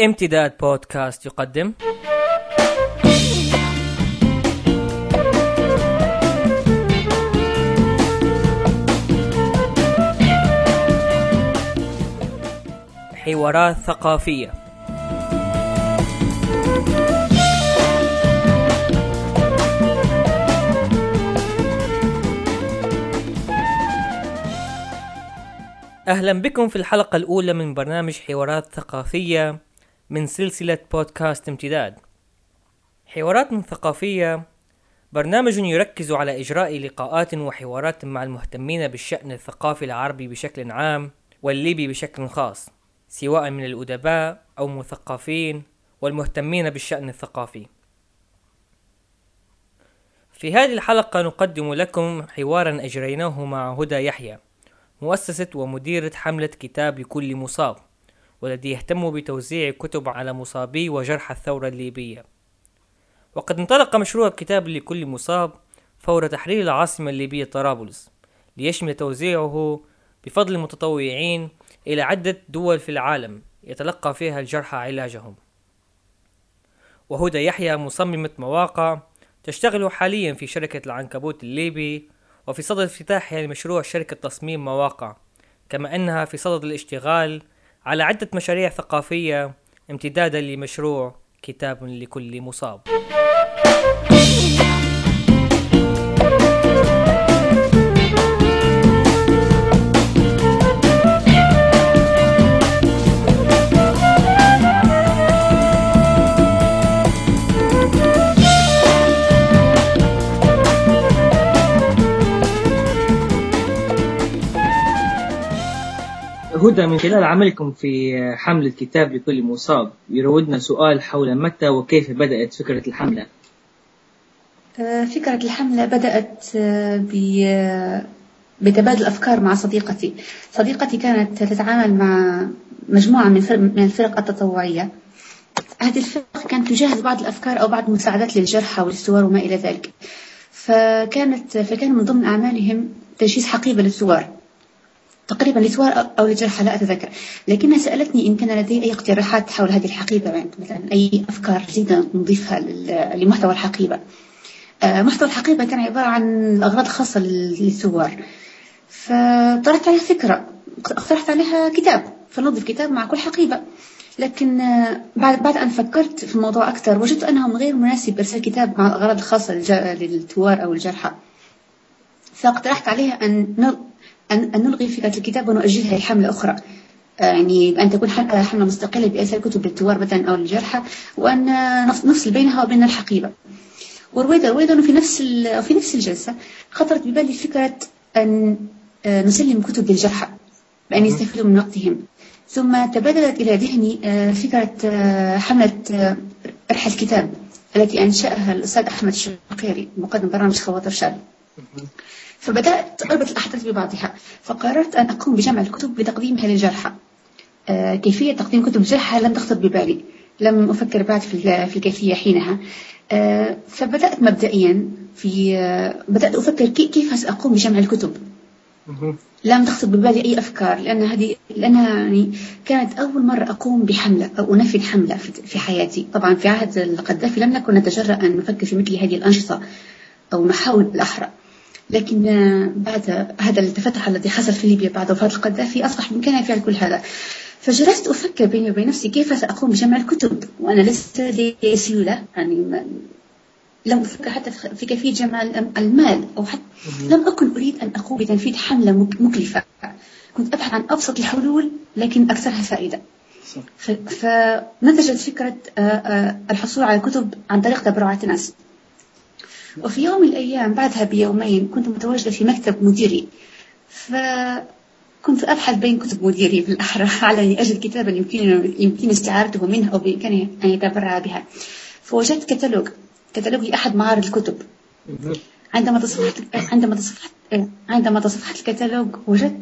امتداد بودكاست يقدم. حوارات ثقافية. أهلا بكم في الحلقة الأولى من برنامج حوارات ثقافية. من سلسلة بودكاست امتداد. حوارات ثقافية برنامج يركز على إجراء لقاءات وحوارات مع المهتمين بالشأن الثقافي العربي بشكل عام والليبي بشكل خاص، سواء من الأدباء أو مثقفين والمهتمين بالشأن الثقافي. في هذه الحلقة نقدم لكم حوارا أجريناه مع هدى يحيى مؤسسة ومديرة حملة كتاب لكل مصاب والذي يهتم بتوزيع كتب على مصابي وجرحى الثورة الليبية. وقد انطلق مشروع كتاب لكل مصاب فور تحرير العاصمة الليبية طرابلس ليشمل توزيعه بفضل المتطوعين إلى عدة دول في العالم يتلقى فيها الجرحى علاجهم. وهدى يحيى مصممة مواقع تشتغل حاليا في شركة العنكبوت الليبي وفي صدد افتتاحها لمشروع شركة تصميم مواقع كما أنها في صدد الاشتغال على عدة مشاريع ثقافية امتدادا لمشروع كتاب لكل مصاب. هدى من خلال عملكم في حملة كتاب لكل مصاب يراودنا سؤال حول متى وكيف بدأت فكرة الحملة. آه، فكرة الحملة بدأت آه، بتبادل أفكار مع صديقتي. صديقتي كانت تتعامل مع مجموعة من الفرق التطوعية. هذه الفرق كانت تجهز بعض الأفكار أو بعض المساعدات للجرحى والثوار وما إلى ذلك. فكانت فكان من ضمن أعمالهم تجهيز حقيبة للثوار تقريبا لثوار أو لجرحى لا أتذكر. لكنها سألتني إن كان لدي أي اقتراحات حول هذه الحقيبة يعني مثلا أي أفكار جديدة نضيفها لمحتوى الحقيبة. آه، محتوى الحقيبة كان عبارة عن الأغراض الخاصة للثوار فطرحت عليها فكرة اقترحت عليها كتاب فنضيف كتاب مع كل حقيبة. لكن آه، بعد بعد أن فكرت في الموضوع أكثر وجدت أنه غير مناسب إرسال كتاب مع الأغراض الخاصة للثوار أو الجرحى. فاقترحت عليها أن أن, نلغي فكرة الكتاب ونؤجلها لحملة أخرى. آه، يعني أن تكون حملة مستقلة بإرسال كتب للثوار مثلا أو للجرحى وأن نفصل بينها وبين الحقيبة. ورويدا رويدا في نفس في نفس الجلسة خطرت ببالي فكرة أن آه، نسلم كتب للجرحى بأن يستفيدوا من وقتهم. ثم تبادلت إلى ذهني آه، فكرة حملة رح الكتاب التي أنشأها الأستاذ أحمد الشقيري مقدم برنامج خواطر شاب فبدأت أربط الأحداث ببعضها فقررت أن أقوم بجمع الكتب لتقديمها للجرحى آه، كيفية تقديم كتب الجرحى لم تخطر ببالي لم أفكر بعد في الكيفية حينها. آه، فبدأت مبدئيا في آه، بدأت أفكر كيف سأقوم بجمع الكتب. لم تخطر ببالي أي أفكار لأن هذه لأنها يعني كانت أول مرة أقوم بحملة أو أنفذ حملة في حياتي. طبعا في عهد القذافي لم نكن نتجرأ أن نفكر في مثل هذه الأنشطة أو نحاول الأحرى. لكن بعد هذا التفتح الذي حصل في ليبيا بعد وفاة القذافي أصبح بإمكاني فعل كل هذا. فجلست أفكر بيني وبين نفسي كيف سأقوم بجمع الكتب؟ وأنا لست لدي سيولة يعني لم أفكر حتى في كيفية جمع المال أو حتى لم أكن أريد أن أقوم بتنفيذ حملة مكلفة. كنت أبحث عن أبسط الحلول لكن أكثرها فائدة. فنتجت فكرة الحصول على كتب عن طريق تبرعات الناس. وفي يوم من الأيام بعدها بيومين كنت متواجدة في مكتب مديري. فكنت أبحث بين كتب مديري بالأحرى على أجد كتابا يمكن يمكن استعارته منه أو بإمكانه أن يتبرع بها. فوجدت كتالوج. كتالوج لأحد معارض الكتب. عندما تصفحت عندما تصفحت عندما تصفحت الكتالوج وجدت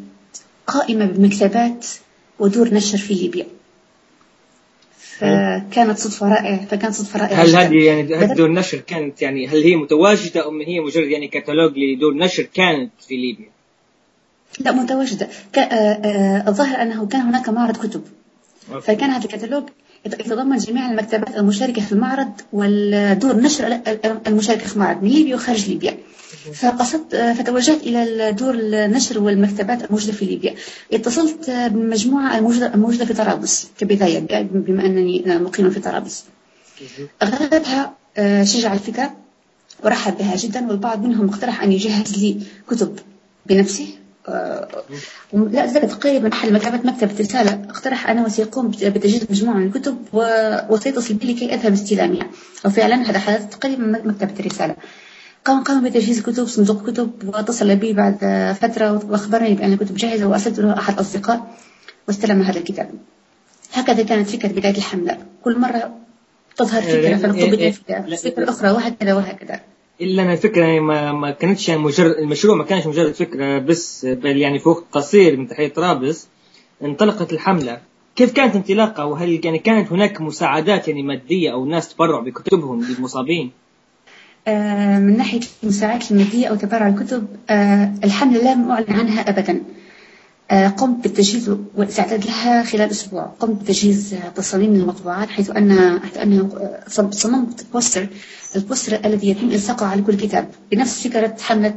قائمة بمكتبات ودور نشر في ليبيا. فكانت صدفة رائعة فكانت صدفة رائعة هل هذه يعني دور نشر كانت يعني هل هي متواجدة أم هي مجرد يعني كتالوج لدور نشر كانت في ليبيا؟ لا متواجدة. آه، آه، الظاهر أنه كان هناك معرض كتب. فكان هذا الكتالوج يتضمن جميع المكتبات المشاركة في المعرض والدور نشر المشاركة في المعرض من ليبيا وخارج ليبيا. فقصدت فتوجهت إلى دور النشر والمكتبات الموجودة في ليبيا. اتصلت بالمجموعة الموجودة, في طرابلس كبداية بما أنني مقيمة في طرابلس. أغلبها آه، شجع الفكرة ورحب بها جدا والبعض منهم اقترح أن يجهز لي كتب بنفسه. آه، لا زالت تقريبا محل مكتبة مكتبة رسالة. اقترح أنا وسيقوم بتجهيز مجموعة من الكتب وسيتصل بي لكي أذهب استلامها وفعلا هذا حدث تقريبا مكتبة الرسالة قام قام بتجهيز كتب صندوق كتب واتصل بي بعد فترة وأخبرني بأن الكتب جاهزة وأرسلت له أحد الأصدقاء واستلم هذا الكتاب. هكذا كانت فكرة بداية الحملة. كل مرة تظهر فكرة إيه، إيه، إيه، فكرة أخرى وهكذا وهكذا. إلا أن الفكرة يعني ما, ما كانتش يعني مجرد المشروع ما كانش مجرد فكرة بس بل يعني في وقت قصير من تحية طرابلس انطلقت الحملة. كيف كانت انطلاقها وهل يعني كانت هناك مساعدات يعني مادية أو ناس تبرعوا بكتبهم للمصابين؟ آه من ناحية المساعدات المادية أو تبرع الكتب آه الحمله لم أعلن عنها ابدا. آه، قمت بالتجهيز والاستعداد لها خلال أسبوع. قمت بتجهيز تصاميم المطبوعات حيث أن حيث أنه صممت بوستر البوستر الذي يتم إلصاقه على كل كتاب. بنفس فكرة حملة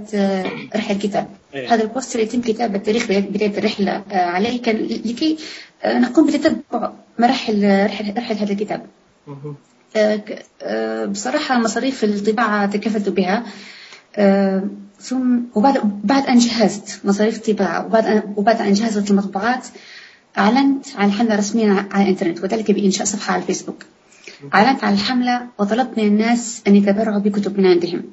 رحلة الكتاب أيه. هذا البوستر يتم كتابة تاريخ بداية الرحلة عليه. كان لكي نقوم بتتبع مراحل رحلة, رحلة هذا الكتاب. بصراحة مصاريف الطباعة تكفلت بها. ثم وبعد بعد أن جهزت مصاريف الطباعة وبعد أن وبعد أن جهزت المطبوعات أعلنت عن الحملة رسميا على الإنترنت وذلك بإنشاء صفحة على الفيسبوك. أعلنت عن الحملة وطلبت من الناس أن يتبرعوا بكتب من عندهم.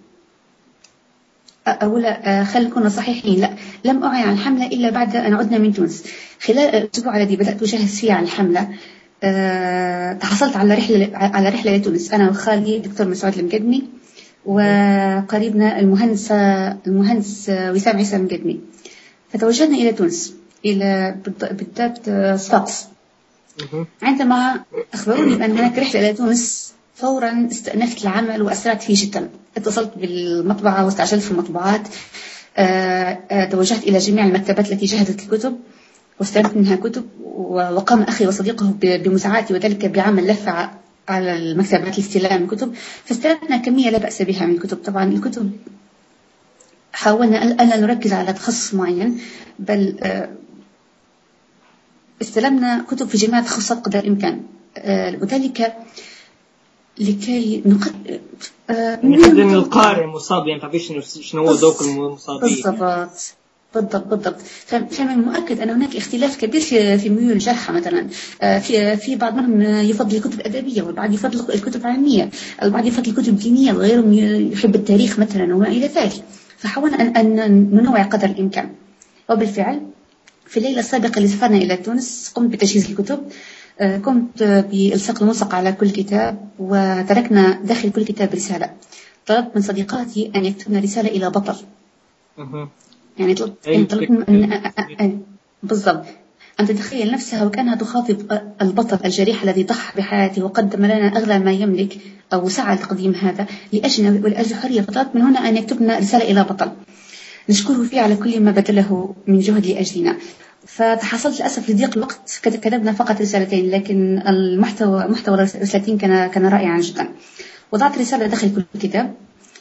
أولا خلينا نكون صحيحين لا لم أعلن عن الحملة إلا بعد أن عدنا من تونس. خلال الأسبوع الذي بدأت أجهز فيه عن الحملة تحصلت على رحلة على رحلة لتونس. أنا وخالي دكتور مسعود المقدمي وقريبنا المهندس المهندس وسام عيسى المقدمي. فتوجهنا إلى تونس إلى بالضبط صفاقس. عندما أخبروني بأن هناك رحلة إلى تونس فورا استأنفت العمل وأسرعت فيه جدا. اتصلت بالمطبعة واستعجلت في المطبوعات آه، آه، توجهت إلى جميع المكتبات التي جهزت الكتب. واستلمت منها كتب وقام أخي وصديقه بمساعدتي وذلك بعمل لفة على المكتبات لاستلام الكتب فاستلمنا كمية لا بأس بها من الكتب طبعا الكتب حاولنا ألا نركز على تخصص معين بل آه، استلمنا كتب في جميع التخصصات قدر الإمكان. آه، وذلك لكي نقد نقدم يعني القارئ مصاب يعني تعرفيش شنو هو ذوق المصابين. بالضبط. بالضبط بالضبط. فمن المؤكد أن هناك اختلاف كبير في في ميول الجرحى مثلا. آه، في في بعض منهم يفضل الكتب الأدبية والبعض يفضل الكتب العلمية البعض يفضل الكتب الدينية وغيرهم يحب التاريخ مثلا وما إلى ذلك. فحاولنا أن أن ننوع قدر الإمكان. وبالفعل في الليلة السابقة اللي سافرنا إلى تونس قمت بتجهيز الكتب. آه، قمت بإلصاق الملصق على كل كتاب وتركنا داخل كل كتاب رسالة. طلبت من صديقاتي أن يكتبن رسالة إلى بطل. يعني طلبت أن بالضبط. أن تتخيل نفسها وكأنها تخاطب البطل الجريح الذي ضحى بحياته وقدم لنا أغلى ما يملك أو سعى لتقديم هذا لأجلنا ولأجل الحرية فطلبت من هنا أن يكتبنا رسالة إلى بطل نشكره فيه على كل ما بذله من جهد لأجلنا. فتحصلت للأسف لضيق الوقت كتبنا فقط رسالتين لكن المحتوى محتوى الرسالتين كان كان رائعا جدا. وضعت رسالة داخل كل كتاب.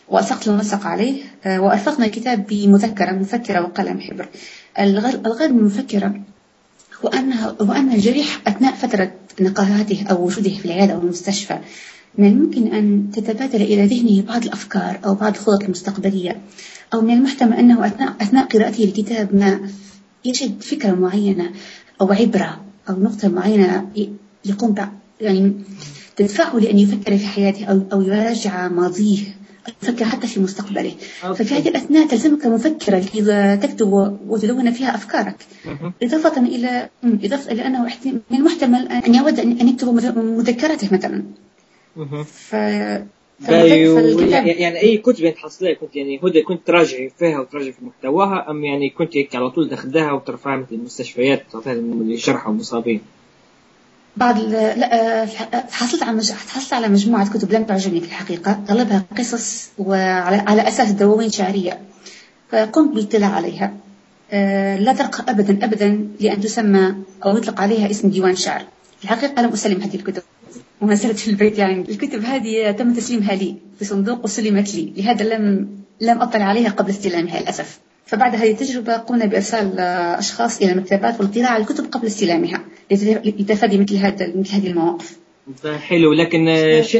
وألصقت المنسق عليه آه، وأرفقنا الكتاب بمذكرة مفكرة وقلم حبر. الغرض من المفكرة هو هو أن الجريح أثناء فترة نقاهاته أو وجوده في العيادة أو المستشفى من الممكن أن تتبادل إلى ذهنه بعض الأفكار أو بعض الخطط المستقبلية أو من المحتمل أنه أثناء, أثناء قراءته لكتاب ما يجد فكرة معينة أو عبرة أو نقطة معينة يقوم يعني تدفعه لأن يفكر في حياته أو, أو يراجع ماضيه. يفكر حتى في مستقبله. ففي هذه الأثناء تلزمك مفكرة إذا تكتب وتدون فيها أفكارك. إضافة إلى إضافة إلى أنه من المحتمل أن يود أن يكتب مذكراته مثلا. ف يعني أي كتب يعني تحصليها كنت يعني هدى كنت تراجعي فيها وتراجعي في محتواها أم يعني كنت هيك على طول تاخذها وترفعها مثل المستشفيات وتعطيها للجرحى والمصابين؟ بعض لا حصلت على مج... حصلت على مجموعة كتب لم تعجبني في الحقيقة أغلبها قصص وعلى على أساس دواوين شعرية. فقمت بالاطلاع عليها. آه، لا ترقى أبدا أبدا لأن تسمى أو يطلق عليها اسم ديوان شعر. في الحقيقة لم أسلم هذه الكتب. وما زالت في البيت يعني. الكتب هذه تم تسليمها لي في صندوق وسلمت لي. لهذا لم لم أطلع عليها قبل استلامها للأسف. فبعد هذه التجربة قمنا بإرسال أشخاص إلى المكتبات والاطلاع على الكتب قبل استلامها لتفادي مثل هذا مثل هذه المواقف. حلو. لكن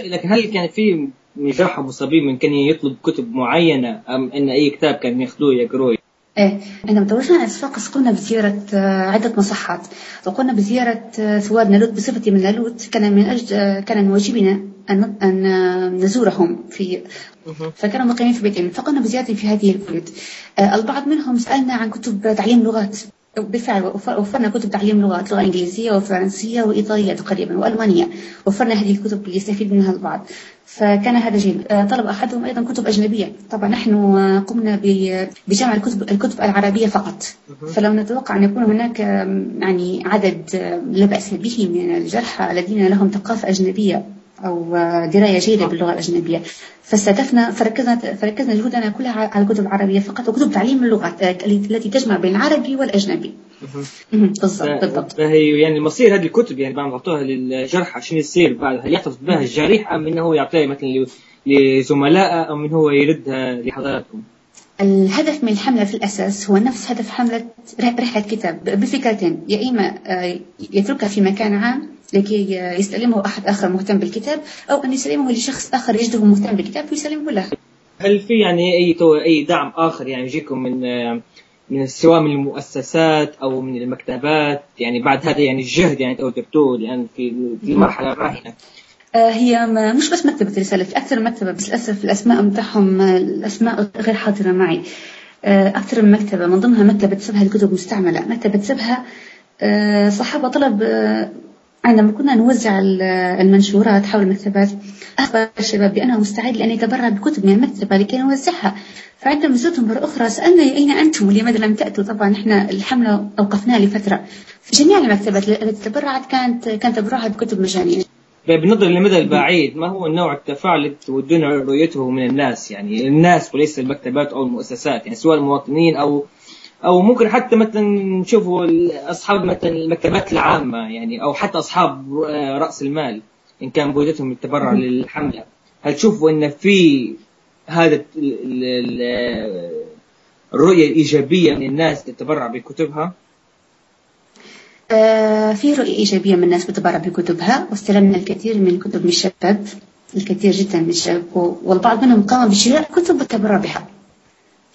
لكن هل كان في جرحى مصابين من كان يطلب كتب معينة أم أن أي كتاب كان ياخذوه يقروه إيه عندما تواجدنا على صفاقس قمنا بزيارة آه، عدة مصحات. وقمنا بزيارة آه، ثواب نالوت بصفتي من نالوت كان من أجل آه، كان من واجبنا أن أن نزورهم في فكانوا مقيمين في بيتهم. فقمنا بزيارتهم في هذه البيوت. البعض منهم سألنا عن كتب تعليم لغات. بالفعل وفرنا كتب تعليم لغات لغة إنجليزية وفرنسية وإيطالية تقريبا وألمانية. وفرنا هذه الكتب اللي يستفيد منها البعض. فكان هذا جيد آه، طلب أحدهم أيضا كتب أجنبية. طبعا نحن آه، قمنا بجمع الكتب الكتب العربية فقط. فلو نتوقع أن يكون هناك يعني عدد آه، لا بأس به من الجرحى الذين لهم ثقافة أجنبية. أو دراية جيدة باللغة الأجنبية. فاستهدفنا فركزنا فركزنا جهودنا كلها على الكتب العربية فقط وكتب تعليم اللغات التي تجمع بين العربي والأجنبي. بالضبط بالضبط. فهي يعني مصير هذه الكتب يعني بعد ما اعطوها للجرحى شنو يصير بعد هل يحتفظ بها الجريح أم إنه يعطيها مثلا لزملائه أم إنه هو يردها لحضراتكم؟ الهدف من الحملة في الأساس هو نفس هدف حملة رحلة كتاب. بفكرتين. يا إما آه، يتركها في مكان عام لكي يستلمه أحد آخر مهتم بالكتاب أو أن يسلمه لشخص آخر يجده مهتم بالكتاب ويسلمه له. هل في يعني أي أي دعم آخر يعني يجيكم من من سواء من المؤسسات أو من المكتبات؟ يعني بعد هذا يعني الجهد يعني اوجدتوه لأن في في المرحله الراهنه آه، هي مش بس مكتبة رسالة في أكثر مكتبة بس للأسف الأسماء متاعهم الأسماء غير حاضرة معي. آه، أكثر من مكتبة من ضمنها مكتبة سبها الكتب مستعملة مكتبة سبها آه، صحابة طلب عندما كنا نوزع المنشورات حول المكتبات أخبر الشباب بأنه مستعد لأن يتبرع بكتب من المكتبة لكي نوزعها. فعندما زرتهم مرة أخرى سألنا أين أنتم؟ ولماذا لم تأتوا؟ طبعا إحنا الحملة أوقفناها لفترة. في جميع المكتبات التي تبرعت كانت كانت تبرعها بكتب مجانية. بالنظر للمدى البعيد ما هو النوع التفاعل اللي تودون رؤيته من الناس؟ يعني الناس وليس المكتبات أو المؤسسات يعني سواء المواطنين أو أو ممكن حتى مثلا نشوفوا أصحاب مثلا المكتبات العامة يعني أو حتى أصحاب رأس المال إن كان بوجودهم التبرع للحملة. هل تشوفوا إن في هذا الرؤيه الايجابيه من الناس تتبرع بكتبها؟ آه في رؤية إيجابية من الناس بتبرع بكتبها واستلمنا الكثير من الكتب من الشباب الكثير جدا من الشباب والبعض منهم قام بشراء كتب والتبرع بها.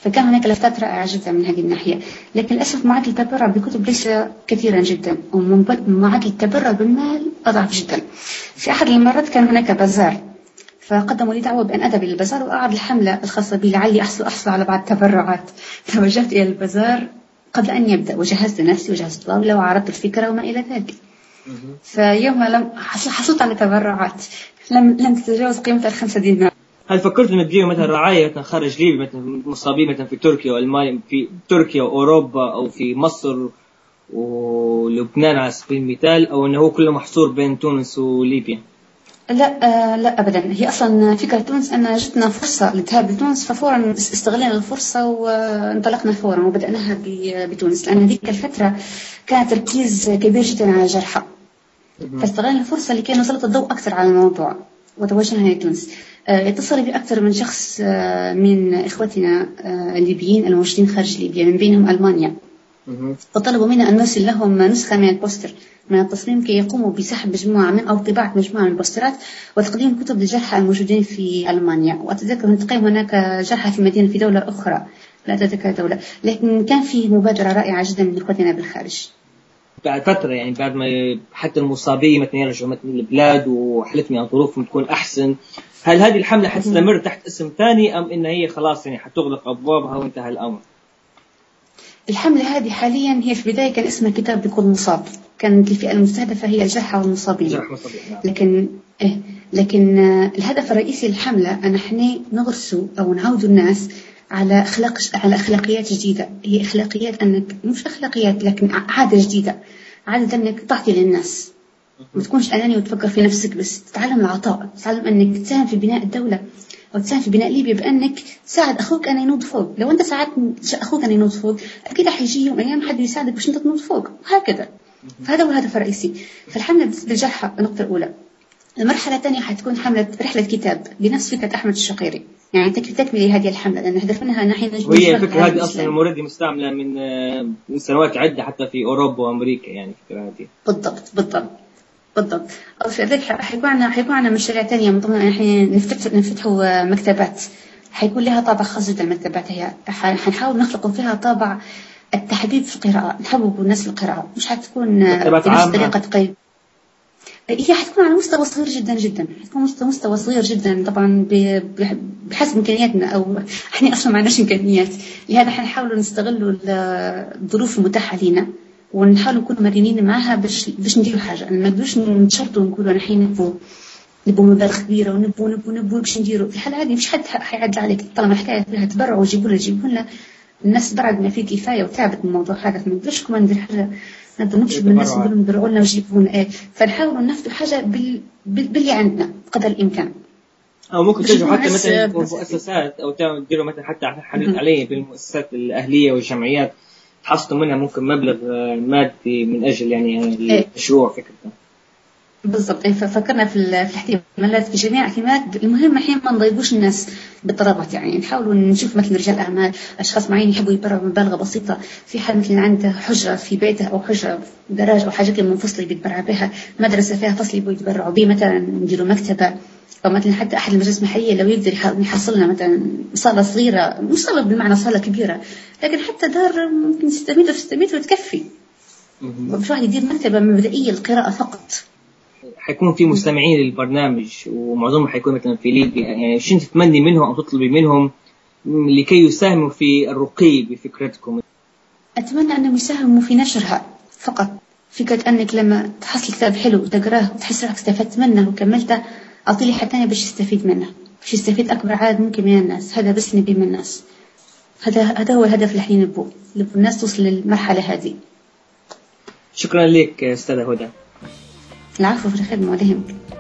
فكان هناك لفتات رائعة جدا من هذه الناحية. لكن للأسف معدل التبرع بكتب ليس كثيرا جدا ومعدل التبرع بالمال أضعف جدا. في أحد المرات كان هناك بازار فقدموا لي دعوة بأن أذهب إلى البازار وأعرض الحملة الخاصة بي لعلي أحصل أحصل على بعض التبرعات. توجهت إلى البازار قبل أن يبدأ وجهزت نفسي وجهزت طاولة وعرضت الفكرة وما إلى ذلك. فيوم لم حصلت على تبرعات. لم لم تتجاوز قيمتها الخمسة دينار. هل فكرت ان تديروا مثلا رعاية مثلا خارج ليبيا مثلا مصابين مثلا في تركيا والمانيا في تركيا واوروبا أو في مصر ولبنان على سبيل المثال أو إنه هو كله محصور بين تونس وليبيا؟ لا آه لا ابدا. هي أصلا فكرة تونس إن جتنا فرصة للذهاب لتونس ففورا استغلينا الفرصة وانطلقنا فورا وبدأناها بتونس لأن ذيك الفترة كان تركيز كبير جدا على الجرحى فاستغلنا الفرصة لكي نسلط الضوء أكثر على الموضوع. وتوجهنا لتونس آه، اتصل بي أكثر من شخص آه، من إخوتنا آه، الليبيين الموجودين خارج ليبيا من بينهم ألمانيا. وطلبوا منا أن نرسل لهم نسخة من البوستر من التصميم كي يقوموا بسحب مجموعة من أو طباعة مجموعة من البوسترات وتقديم كتب للجرحى الموجودين في ألمانيا. وأتذكر أن تقيم هناك جرحى في مدينة في دولة أخرى. لا أتذكر دولة. لكن كان في مبادرة رائعة جدا من إخوتنا بالخارج. بعد فترة يعني بعد ما حتى المصابين مثلا يرجعوا مثلا البلاد وحلتهم يعني ظروفهم تكون أحسن هل هذه الحملة حتستمر تحت اسم ثاني أم إن هي خلاص يعني حتغلق أبوابها وانتهى الأمر؟ الحملة هذه حاليا هي في البداية كان اسمها كتاب لكل مصاب كانت الفئة المستهدفة هي الجرحى والمصابين نعم. لكن إيه لكن الهدف الرئيسي للحملة أن إحنا نغرس أو نعود الناس على أخلاق على أخلاقيات جديدة. هي أخلاقيات أنك مش أخلاقيات لكن عادة جديدة. عادة أنك تعطي للناس. ما تكونش أناني وتفكر في نفسك بس تتعلم العطاء. تتعلم أنك تساهم في بناء الدولة. أو تساهم في بناء ليبيا بأنك تساعد أخوك أن ينوض فوق. لو أنت ساعدت أخوك أن ينوض فوق أكيد راح يجي يوم أيام حد يساعدك باش أنت تنوض فوق. وهكذا. فهذا هو الهدف الرئيسي. فالحملة بالنسبة للجرحى النقطة الأولى. المرحلة الثانية حتكون حملة رحلة كتاب بنفس فكرة أحمد الشقيري. يعني تكملة هذه الحملة؟ لأن هدف منها نحن وهي الفكرة هذه أصلا اوريدي مستعملة من من سنوات عدة حتى في أوروبا وأمريكا يعني الفكرة هذه. بالضبط بالضبط بالضبط. حيكون عندنا حيكون عندنا مشاريع ثانية من ضمنها نحن نفتح نفتحوا مكتبات. حيكون لها طابع خاص جدا المكتبات هي حنحاول نخلق فيها طابع التحبيب في القراءة نحبب الناس للقراءة. مش حتكون بنفس طريقة قيد هي حتكون على مستوى صغير جدا جدا. حتكون مستوى مستوى صغير جدا طبعا بحسب إمكانياتنا أو إحنا أصلا ما عندناش إمكانيات. لهذا حنحاول نستغلوا الظروف المتاحة لنا ونحاول نكون مرنين معها باش باش نديروا حاجة. ما نقدروش نتشرطوا نقولوا نحن نبوا نبوا مبالغ كبيرة ونبوا نبوا نبوا باش نديروا. في الحالة هذه مش حد حيعدل عليك. طالما الحكاية فيها تبرع وجيبوا لنا جيبوا لنا. الناس بعد ما في كفاية وتعبت من الموضوع هذا. ما نقدرش كمان ندير حاجة نبدا نكتب من الناس نقول لهم درعوا لنا وجيبوا لنا. إيه فنحاولوا نفتوا حاجة بال... باللي عندنا قدر الإمكان. أو ممكن تجوا حتى مثلا مؤسسات أو تديروا مثلا حتى عليه بالمؤسسات الأهلية والجمعيات تحصلوا منها ممكن مبلغ مادي من أجل يعني إيه. المشروع فكرته بالضبط. إيه، ففكرنا في الاحتمالات في جميع الاحتمالات. المهم الحين ما نضيقوش الناس بالطلبات يعني. نحاولوا نشوف مثل رجال أعمال أشخاص معين يحبوا يبرعوا مبالغ بسيطة. في حال مثل عنده حجره في بيته أو حجره في جراج أو حاجة منفصله بيتبرع بها مدرسة فيها فصل يبغوا يتبرعوا به مثلا نديروا مكتبة. أو مثلا حتى أحد المجالس المحلية لو يقدر يحصل لنا مثلا صالة صغيرة مش صالة بمعنى صالة كبيرة لكن حتى دار ممكن 600 متر 600 متر وتكفي. مش واحد يدير مكتبة مبدئية للقراءة فقط. حيكون في مستمعين للبرنامج ومعظمهم حيكون مثلا في ليبيا يعني شو تتمني منهم أو تطلبي منهم لكي يساهموا في الرقي بفكرتكم؟ أتمنى أنهم يساهموا في نشرها فقط. فكرة أنك لما تحصل كتاب حلو وتقراه وتحس روحك استفدت منه وكملته اعطي لي حد ثاني باش يستفيد منه باش يستفيد أكبر عدد ممكن من الناس. هذا بس نبي من الناس. هذا هذا هو الهدف اللي إحنا نبوه نبو الناس توصل للمرحلة هذه. شكرا لك أستاذة هدى. العفو في الخدمة ولا يهمك.